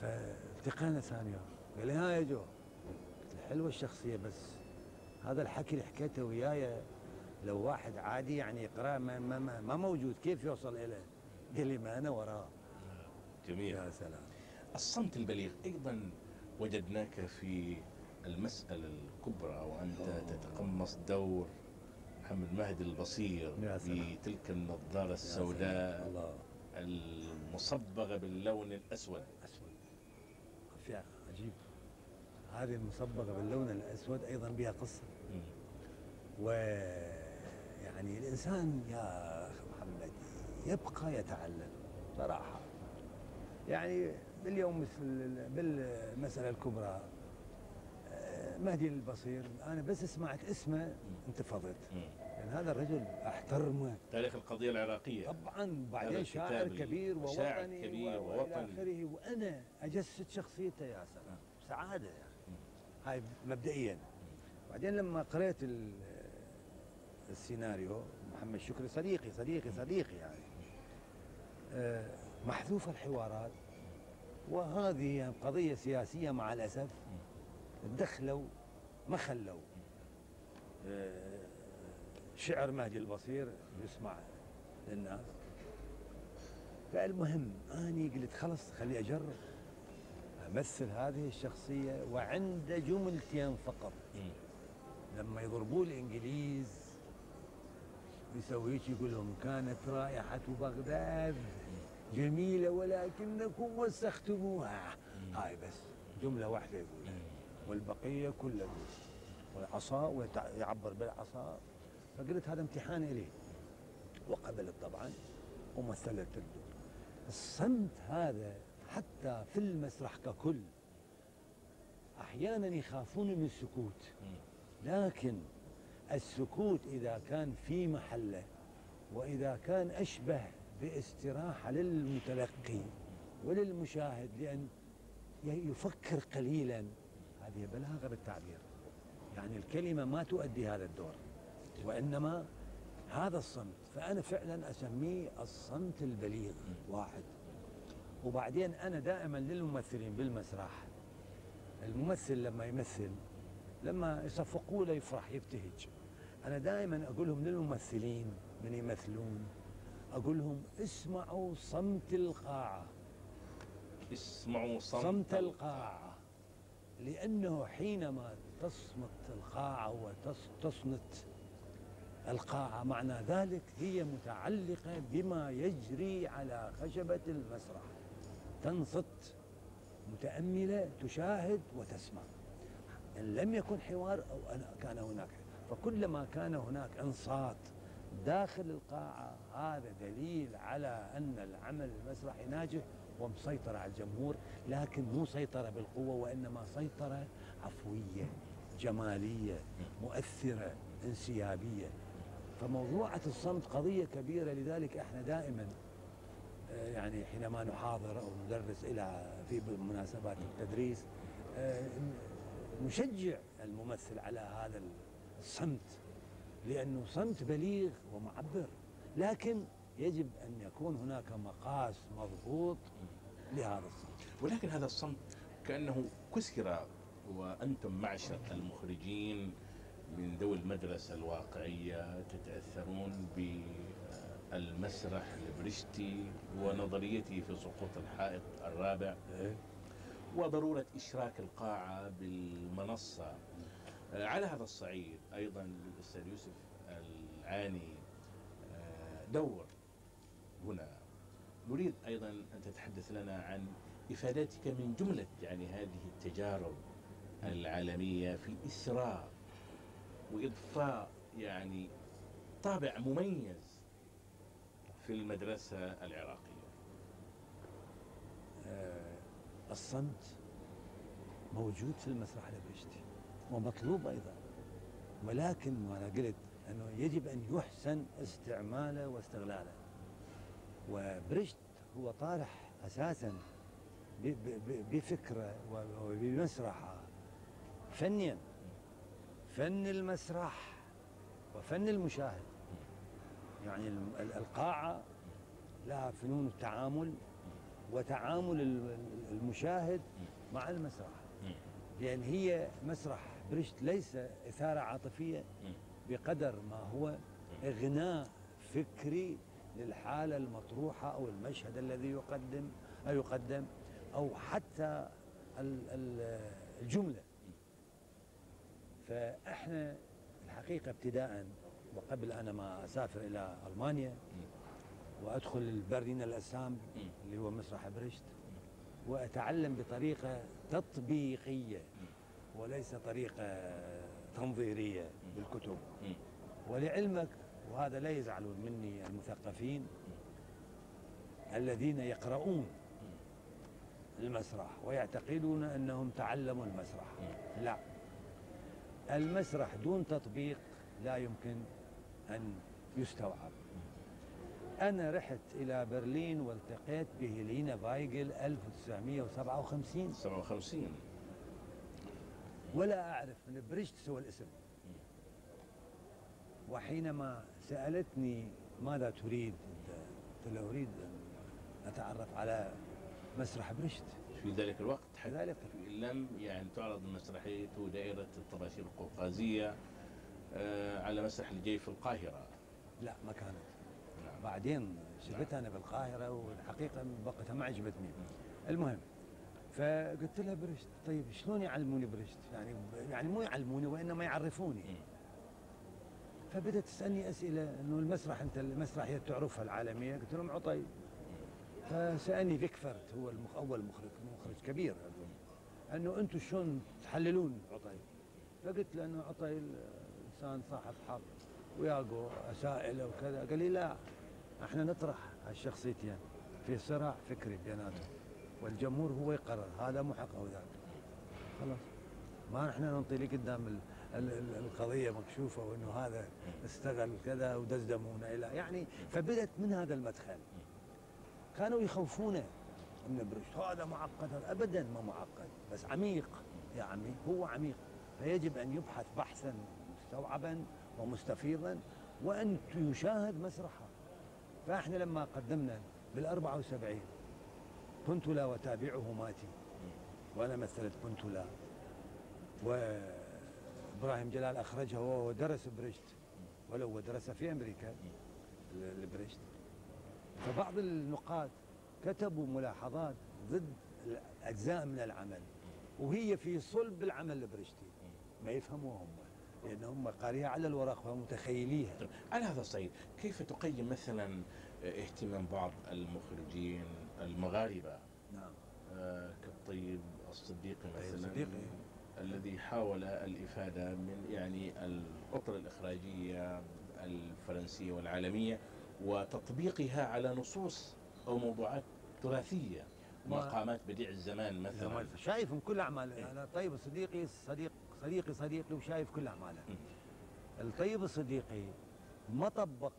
فالتقينا ثاني يوم. قال لي ها يا جو. قلت له حلوة الشخصية بس هذا الحكي اللي حكيته وياي لو واحد عادي يعني يقرأ ما, ما, ما, ما موجود كيف يوصل إليه؟ قال لي ما أنا وراه. جميل. يا سلام. الصمت البليغ أيضا وجدناك في المسألة الكبرى وأنت تتقمص دور محمد مهدي البصير. بتلك النظارة السوداء المصبغة باللون الأسود. أسود. يا عجيب. هذه المصبغة باللون الأسود أيضا بها مم. ويعني الإنسان يا محمد يبقى يتعلم صراحة. يعني باليوم مثل بالمسألة الكبرى آه، مهدي البصير. أنا بس سمعت اسمه انتفضت. لأن هذا الرجل أحترمه. تاريخ القضية العراقية. طبعا بعدين شاعر كبير ووطني كبير ووطني. آخره. وأنا أجسد شخصيته يا سلام. سعادة يعني. هاي مبدئيا. بعدين لما قريت ال- السيناريو محمد شكري صديقي صديقي صديقي يعني. آه، محذوف الحوارات. وهذه قضية سياسية مع الأسف. دخلوا ما خلوا. آه، شعر مهدي البصير يسمع للناس. فالمهم اني قلت خلص خلي أجرب. أمثل هذه الشخصية وعند جملتين فقط. لما يضربوا الإنجليز يسوي هيك يقول لهم كانت رائحة بغداد جميلة ولكنكم وسختموها. هاي بس جملة واحدة يقولها. والبقية كلها. والعصا ويعبر بالعصا. فقلت هذا امتحان إلي. وقبلت طبعا ومثلت الدور. الصمت هذا حتى في المسرح ككل أحيانا يخافون من السكوت. لكن السكوت إذا كان في محله وإذا كان أشبه باستراحة للمتلقي وللمشاهد لأن يفكر قليلا. هذه بلاغة بالتعبير. يعني الكلمة ما تؤدي هذا الدور وإنما هذا الصمت فأنا فعلا أسميه الصمت البليغ واحد. وبعدين أنا دائما للممثلين بالمسرح الممثل لما يمثل لما يصفقوا له يفرح يبتهج. أنا دائما أقول لهم للممثلين من يمثلون أقول لهم اسمعوا صمت القاعة. اسمعوا صمت, صمت القاعة. لأنه حينما تصمت القاعة وتصنت القاعة معنى ذلك هي متعلقة بما يجري على خشبة المسرح. تنصت متأملة تشاهد وتسمع. إن لم يكن حوار أنا كان هناك. فكلما كان هناك انصات داخل القاعة هذا دليل على أن العمل المسرحي ناجح. ومسيطر على الجمهور لكن مو سيطرة بالقوة وإنما سيطرة عفوية جمالية مؤثرة انسيابية. فموضوعة الصمت قضية كبيرة لذلك إحنا دائما آه، يعني حينما نحاضر أو ندرس إلى في مناسبات التدريس آه، نشجع الممثل على هذا الصمت لأنه صمت بليغ ومعبر. لكن يجب أن يكون هناك مقاس مضبوط لهذا الصمت ولكن هذا الصمت كأنه كسر وأنتم معشر المخرجين من ذوي المدرسة الواقعية تتأثرون بالمسرح البرشتي ونظريته في سقوط الحائط الرابع. إيه. وضرورة إشراك القاعة بالمنصة. آه، على هذا الصعيد أيضا للأستاذ يوسف العاني آه، دور هنا. نريد أيضا أن تتحدث لنا عن إفادتك من جملة يعني هذه التجارب العالمية في إسراء وإضفاء يعني طابع مميز في المدرسة العراقية. آه، الصمت موجود في المسرح البرشتي ومطلوب أيضا ولكن ما قلت أنه يجب أن يحسن استعماله واستغلاله. وبرشت هو طارح أساسا بفكرة وبمسرحة فنيا. فن المسرح وفن المشاهد. يعني القاعة لها فنون التعامل وتعامل المشاهد مع المسرح. لأن هي مسرح برشت ليس إثارة عاطفية بقدر ما هو إغناء فكري للحالة المطروحة أو المشهد الذي يقدم أو يقدم أو حتى الجملة. فإحنا الحقيقة ابتداء وقبل أنا ما أسافر إلى ألمانيا وأدخل البرلين الأسام اللي هو مسرح برشت وأتعلم بطريقة تطبيقية وليس طريقة تنظيرية بالكتب. ولعلمك وهذا لا يزعلون مني المثقفين الذين يقرؤون المسرح ويعتقدون أنهم تعلموا المسرح. لا. المسرح دون تطبيق لا يمكن أن يستوعب. أنا رحت إلى برلين والتقيت بهيلينا فايجل 1957 57 ولا أعرف من بريشت سوى الاسم. وحينما سألتني ماذا تريد؟ قلت له أريد أن أتعرف على مسرح بريشت في ذلك الوقت؟ في ذلك لم يعني تعرض مسرحيته دائرة الطباشير القوقازية آه، على مسرح الجي في القاهرة. لا ما كانت. نعم. بعدين شفتها أنا بالقاهرة والحقيقة وقتها ما عجبتني. المهم فقلت لها برشت طيب شلون يعلموني برشت؟ يعني يعني مو يعلموني وإنما يعرفوني. مم. فبدات تسألني أسئلة إنه المسرح أنت المسرحيه تعرفها العالمية؟ قلت لهم عطي. فسألني فيكفرت هو المخ أول مخرج مخرج كبير أظن، انه أنتم شلون تحللون عطي؟ فقلت له انه عطي انسان صاحب حق وياقو اسائله وكذا. قال لي لا إحنا نطرح هالشخصيتين في صراع فكري بيناتهم والجمهور هو يقرر هذا مو حق أو ذاك. خلاص. ما نحن ننطي لي قدام القضية مكشوفة وإنه هذا استغل كذا ودزدمونا إلى يعني فبدت من هذا المدخل. كانوا يخوفونه من برشت هذا معقد ابدا ما معقد بس عميق. يا عمي هو عميق. فيجب أن يبحث بحثا مستوعبا ومستفيضا وأن يشاهد مسرحه. فإحنا لما قدمنا بال 74 بنتولا وتابعه ماتي. وأنا مثلت بنتولا وابراهيم جلال اخرجها وهو درس برشت ولو درس في أمريكا. ال- البرشت فبعض النقاد كتبوا ملاحظات ضد اجزاء من العمل وهي في صلب العمل البرشتي ما يفهموها هم لأن هم قاريها على الورق ومتخيليها طيب، على هذا الصعيد كيف تقيم مثلا اهتمام بعض المخرجين المغاربة؟ نعم. آه، كالطيب الصديقي مثلا. صديقي. الذي حاول الإفادة من يعني الأطر الإخراجية الفرنسية والعالمية وتطبيقها على نصوص أو موضوعات تراثية ما- مقامات بديع الزمان مثلا. شايف من كل أعماله. إيه. أنا طيب صديقي صديق صديقي صديقي وشايف كل أعماله. الطيب الصديقي ما طبق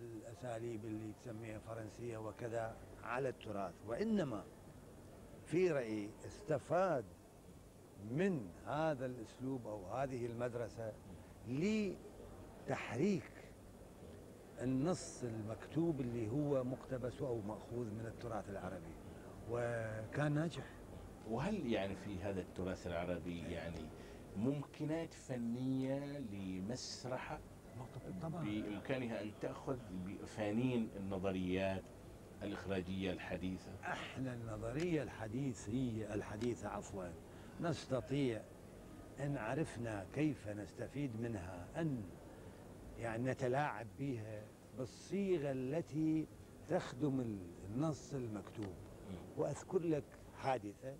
الأساليب اللي تسميها فرنسية وكذا على التراث وإنما في رأيي استفاد من هذا الأسلوب أو هذه المدرسة لتحريك النص المكتوب اللي هو مقتبس أو مأخوذ من التراث العربي. وكان ناجح. وهل يعني في هذا التراث العربي يعني ممكنات فنية لمسرحة؟ طبعا بإمكانها أن تأخذ بفانين النظريات الإخراجية الحديثة؟ إحنا النظرية الحديثيه الحديثة عفوا. نستطيع أن عرفنا كيف نستفيد منها أن يعني نتلاعب بها بالصيغة التي تخدم النص المكتوب. وأذكر لك حادثة.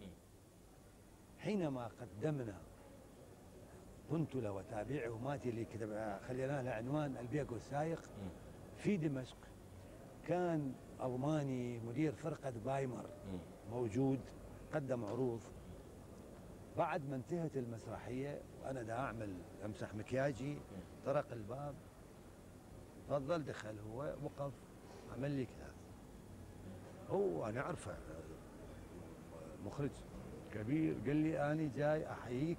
حينما قدمنا بنتلا وتابعه ماتي اللي كتب خلينا لها عنوان البيق والسايق في دمشق كان ألماني مدير فرقة بايمر. موجود قدم عروض. بعد ما انتهت المسرحية وأنا دا أعمل أمسح مكياجي طرق الباب تفضل دخل هو وقف عمل لي كذا. هو أنا أعرفه مخرج كبير قال لي أنا جاي أحييك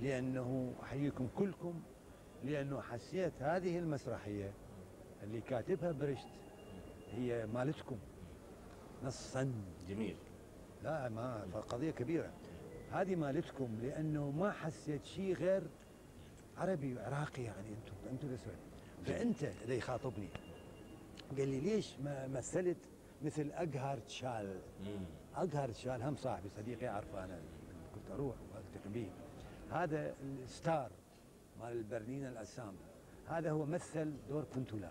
لأنه أحييكم كلكم لأنه حسيت هذه المسرحية اللي كاتبها برشت هي مالتكم. نصا. جميل. لا ما قضية كبيرة. هذه مالتكم لأنه ما حسيت شيء غير عربي وعراقي يعني أنتم أنتم الأسود فأنت اللي يخاطبني قال لي ليش ما مثلت مثل أقهر تشال مم. أقهر تشال هم صاحبي صديقي أعرفه أنا كنت أروح وألتقي به هذا الستار مال البرلين الأسام هذا هو مثل دور بنتولا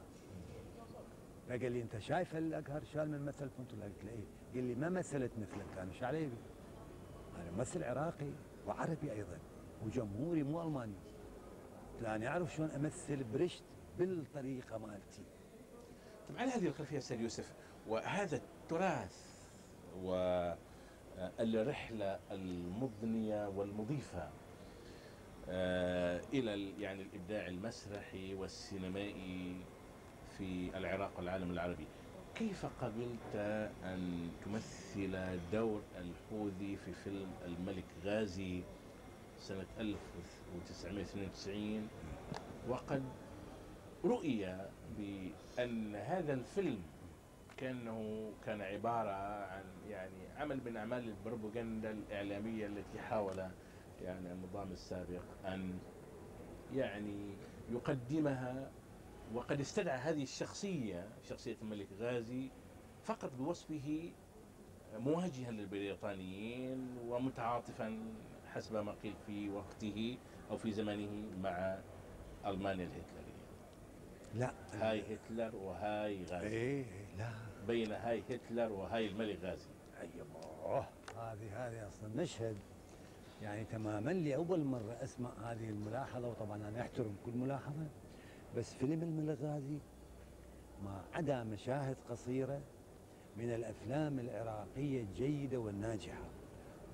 فقال لي أنت شايف الأقهر شال من مثل بنتولا قلت له إيه؟ قال لي ما مثلت مثلك أنا إيش علي أنا ممثل عراقي وعربي أيضا وجمهوري مو ألماني. أنا اعرف شلون أمثل برشت بالطريقة مالتي. على هذه الخلفية أستاذ يوسف وهذا التراث والرحلة المضنية والمضيفة آه، إلى ال- يعني الإبداع المسرحي والسينمائي في العراق والعالم العربي. كيف قبلت أن تمثل دور الحوذي في فيلم الملك غازي سنة 1992 وقد رؤي بأن هذا الفيلم كأنه كان عبارة عن يعني عمل من أعمال البروباغندا الإعلامية التي حاول يعني النظام السابق أن يعني يقدمها وقد استدعى هذه الشخصية شخصية الملك غازي فقط بوصفه مواجها للبريطانيين ومتعاطفا حسب ما قيل في وقته أو في زمانه مع ألمانيا الهتلرية. لا. هاي هتلر وهاي غازي. إيه لا. بين هاي هتلر وهاي الملك غازي. أيوه. هذه هذه أصلا مشهد يعني تماما لأول مرة أسمع هذه الملاحظة وطبعا أنا أحترم كل ملاحظة. بس فيلم الملك غازي ما عدا مشاهد قصيرة من الأفلام العراقية الجيدة والناجحة.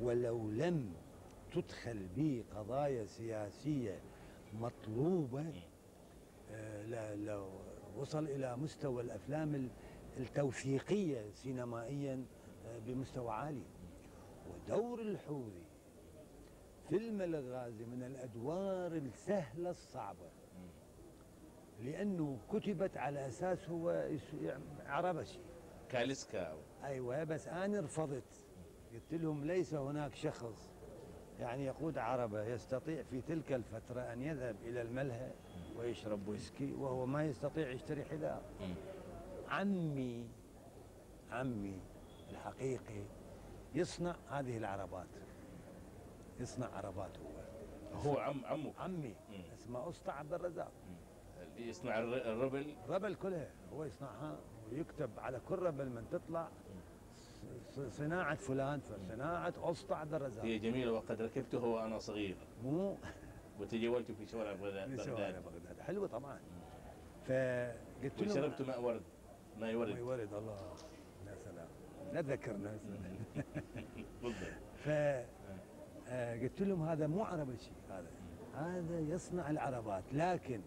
ولو لم تدخل به قضايا سياسية مطلوبة آه، لا- لو وصل إلى مستوى الأفلام ال- التوثيقية سينمائيا آه، بمستوى عالي. ودور الحوذي فيلم الغازي من الأدوار السهلة الصعبة. لأنه كتبت على أساس هو يعني عربشي كاليسكا. أيوه بس أنا رفضت. قلت لهم ليس هناك شخص يعني يقود عربة يستطيع في تلك الفترة أن يذهب إلى الملهى ويشرب ويسكي وهو ما يستطيع يشتري حذاء. عمي عمي الحقيقي يصنع هذه العربات. يصنع عربات هو. هو عم عمه عمي. اسمه أسطى عبد الرزاق. يصنع الر- الربل. ربل كلها هو يصنعها ويكتب على كل ربل من تطلع صناعة فلان فصناعة أسطى عبد الرزاق هي جميلة وقد ركبته وأنا صغير. مو؟ وتجولت في شوارع بغداد. من شوارع بغداد. حلوة طبعا. فقلت له وشربت ماء ورد. ماء ماء ورد. ورد الله. يا سلام. لا تذكرنا ف آه، قلت لهم هذا مو عربي شيء هذا. هذا يصنع العربات لكن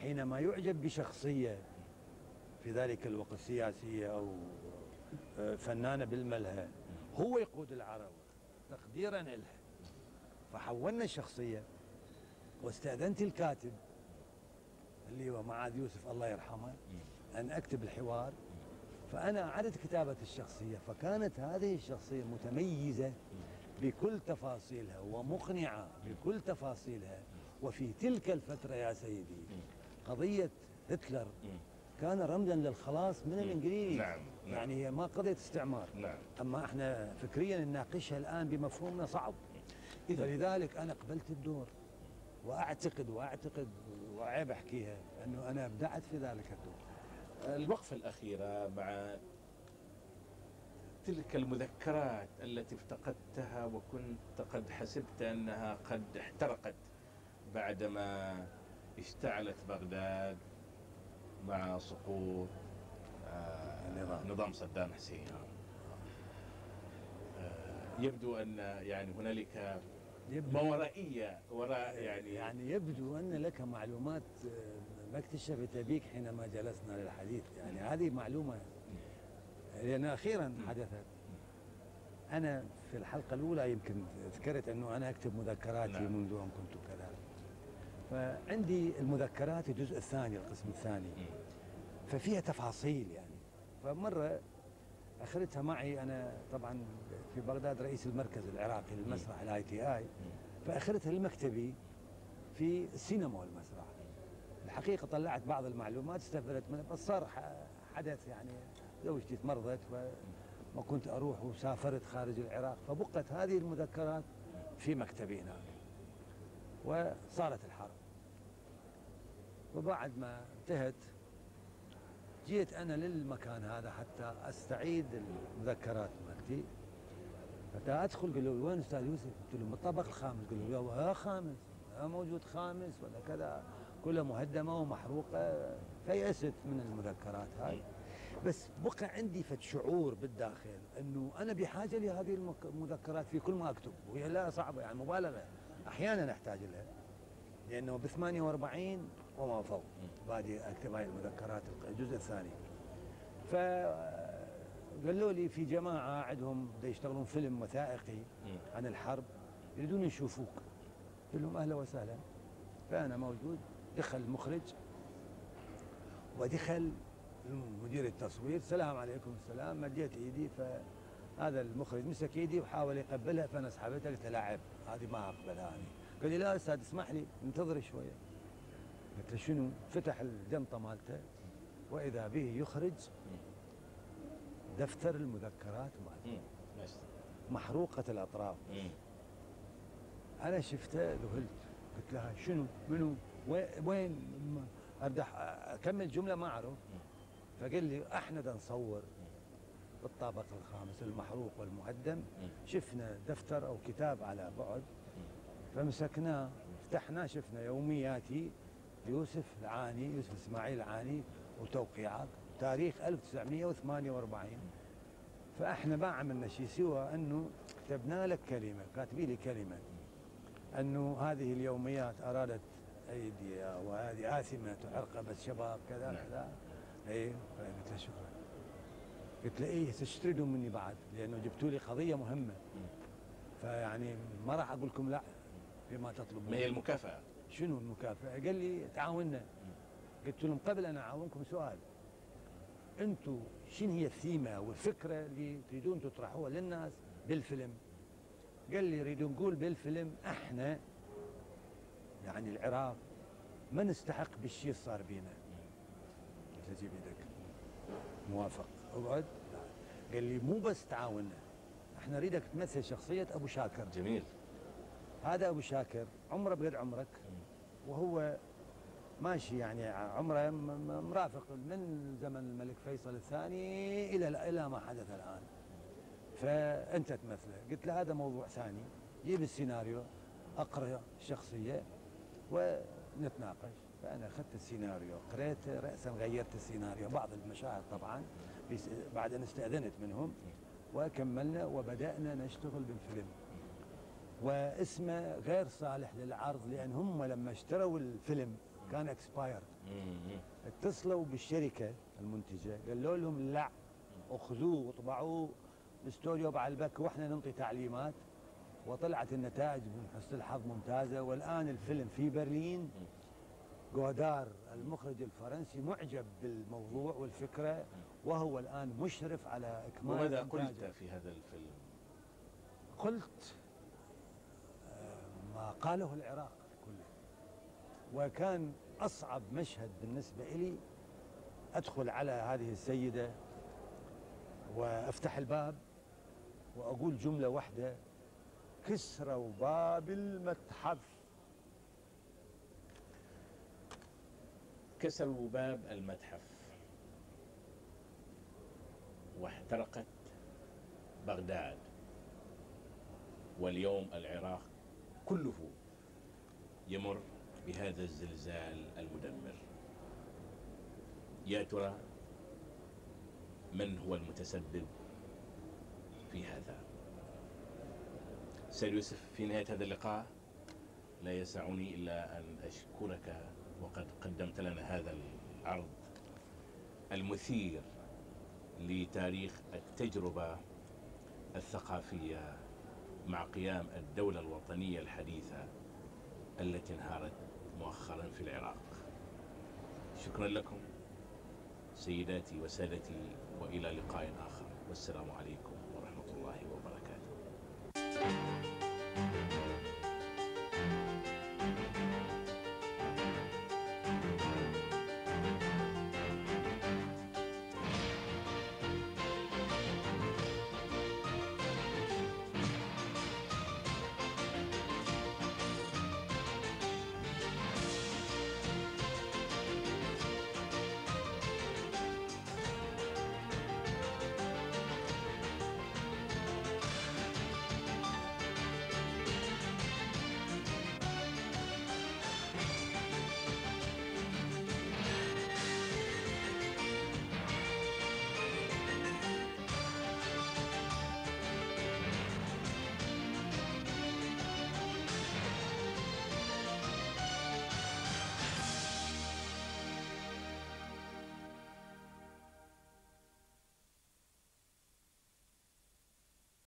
حينما يعجب بشخصية في ذلك الوقت سياسية أو آه، فنانة بالملهى هو يقود العربة تقديرا لها فحولنا الشخصية واستأذنت الكاتب اللي هو معاذ يوسف الله يرحمه أن أكتب الحوار. فأنا أعدت كتابة الشخصية فكانت هذه الشخصية متميزة بكل تفاصيلها ومقنعة بكل تفاصيلها. وفي تلك الفترة يا سيدي قضية هتلر. كان رمزا للخلاص من الإنجليز. نعم، نعم. يعني هي ما قضية استعمار. نعم. أما إحنا فكريا نناقشها الآن بمفهومنا صعب. إذا فلذلك أنا قبلت الدور وأعتقد وأعتقد وعيب أحكيها أنه أنا أبدعت في ذلك الدور. الوقفة الأخيرة مع تلك المذكرات التي افتقدتها وكنت قد حسبت أنها قد احترقت بعدما اشتعلت بغداد مع سقوط آه، النظام. نظام صدام حسين. آه، يبدو أن يعني هنالك ما ورائية وراء يعني يعني يبدو أن لك معلومات آه، ما اكتشفت بك حينما جلسنا للحديث. يعني هذه معلومة. لأن أخيرا حدثت. أنا في الحلقة الأولى يمكن ذكرت أنه أنا أكتب مذكراتي نعم. منذ أن كنت فعندي المذكرات الجزء الثاني القسم الثاني. ففيها تفاصيل يعني. فمرة أخذتها معي أنا طبعا في بغداد رئيس المركز العراقي للمسرح ال ITI فأخذتها لمكتبي في السينما والمسرح. الحقيقة طلعت بعض المعلومات استفدت منها بس صار حدث يعني زوجتي تمرضت وما كنت أروح وسافرت خارج العراق. فبقت هذه المذكرات في مكتبي هناك. وصارت الحرب. وبعد ما انتهت جيت أنا للمكان هذا حتى أستعيد المذكرات مالتي. حتى أدخل قالوا لي وين أستاذ يوسف؟ قلت لهم الطبق الخامس. قالوا لي يا خامس؟ لا موجود خامس ولا كذا كلها مهدمة ومحروقة فيأست من المذكرات هاي. بس بقى عندي فد شعور بالداخل إنه أنا بحاجة لهذه المذكرات في كل ما أكتب. وهي لا صعبة يعني مبالغة. أحيانا أحتاج لها. لأنه ب 48 وما فوق. بادي أكتب هاي المذكرات الجزء الثاني. ف قالوا لي في جماعة عندهم يشتغلون فيلم وثائقي. عن الحرب يريدون يشوفوك. قلت لهم أهلا وسهلا. فأنا موجود. دخل المخرج. ودخل مدير التصوير. السلام عليكم السلام مديت إيدي. فهذا المخرج مسك إيدي وحاول يقبلها. فأنا سحبتها قلت له لا عيب هذه ما أقبلها أنا. قال لي لا أستاذ اسمح لي. انتظري شوية. قلت له شنو؟ فتح الجنطة مالته وإذا به يخرج دفتر المذكرات مالته. محروقة الأطراف. أنا شفته ذهلت. قلت لها شنو؟ منو؟ وين؟ أح- أكمل جملة ما أعرف. فقال لي إحنا دا نصور بالطابق الخامس المحروق والمهدم شفنا دفتر أو كتاب على بعد. فمسكناه فتحناه شفنا يومياتي. يوسف العاني يوسف إسماعيل العاني وتوقيعات تاريخ 1948 فإحنا ما عملنا شيء سوى أنه كتبنا لك كلمة كاتبي لي كلمة أنه هذه اليوميات أرادت ايدي وهذه آثمة عرقبه شباب كذا نعم. كذا. اي فقلت له شكرا. قلت له إيه تشتردوا مني بعد؟ لأنه جبتوا لي قضية مهمة. فيعني ما راح أقول لكم لا فيما تطلبون ما هي المكافأة؟ شنو المكافأة؟ قال لي تعاوننا. قلت لهم قبل أن أعاونكم سؤال. أنتم شنو هي الثيمة والفكرة اللي تريدون تطرحوها للناس بالفيلم؟ قال لي يريدوا نقول بالفيلم إحنا يعني العراق ما نستحق بالشيء اللي صار بينا. قلت له جيب إيدك. موافق. أقعد. قال لي مو بس تعاوننا إحنا نريدك تمثل شخصية أبو شاكر. جميل. هذا أبو شاكر عمره بقد عمرك. وهو ماشي يعني عمره مرافق من زمن الملك فيصل الثاني إلى إلى ما حدث الآن. فأنت تمثله. قلت له هذا موضوع ثاني. جيب السيناريو أقرأ الشخصية ونتناقش. فأنا أخذت السيناريو قريته راسا غيرت السيناريو. بعض المشاهد طبعا بعد أن استأذنت منهم وكملنا وبدأنا نشتغل بالفيلم. واسمه غير صالح للعرض لأن هم لما اشتروا الفيلم كان expire مم. اتصلوا بالشركة المنتجة قالوا لهم لا أخذوه واطبعوه باستوديو بعلبك وإحنا ننطي تعليمات وطلعت النتائج من حسن الحظ ممتازة والآن الفيلم في برلين جودار المخرج الفرنسي معجب بالموضوع والفكرة وهو الآن مشرف على إكمال وماذا. قلت في هذا الفيلم؟ قلت قاله العراق كله. وكان أصعب مشهد بالنسبة لي أدخل على هذه السيدة وأفتح الباب وأقول جملة واحدة كسروا باب المتحف. كسروا باب المتحف. واحترقت بغداد. واليوم العراق كله يمر بهذا الزلزال المدمر. يا ترى من هو المتسبب في هذا؟ سيد يوسف في نهاية هذا اللقاء لا يسعني إلا أن أشكرك وقد قدمت لنا هذا العرض المثير لتاريخ التجربة الثقافية مع قيام الدولة الوطنية الحديثة التي انهارت مؤخرا في العراق. شكرا لكم سيداتي وسادتي وإلى لقاء آخر. والسلام عليكم.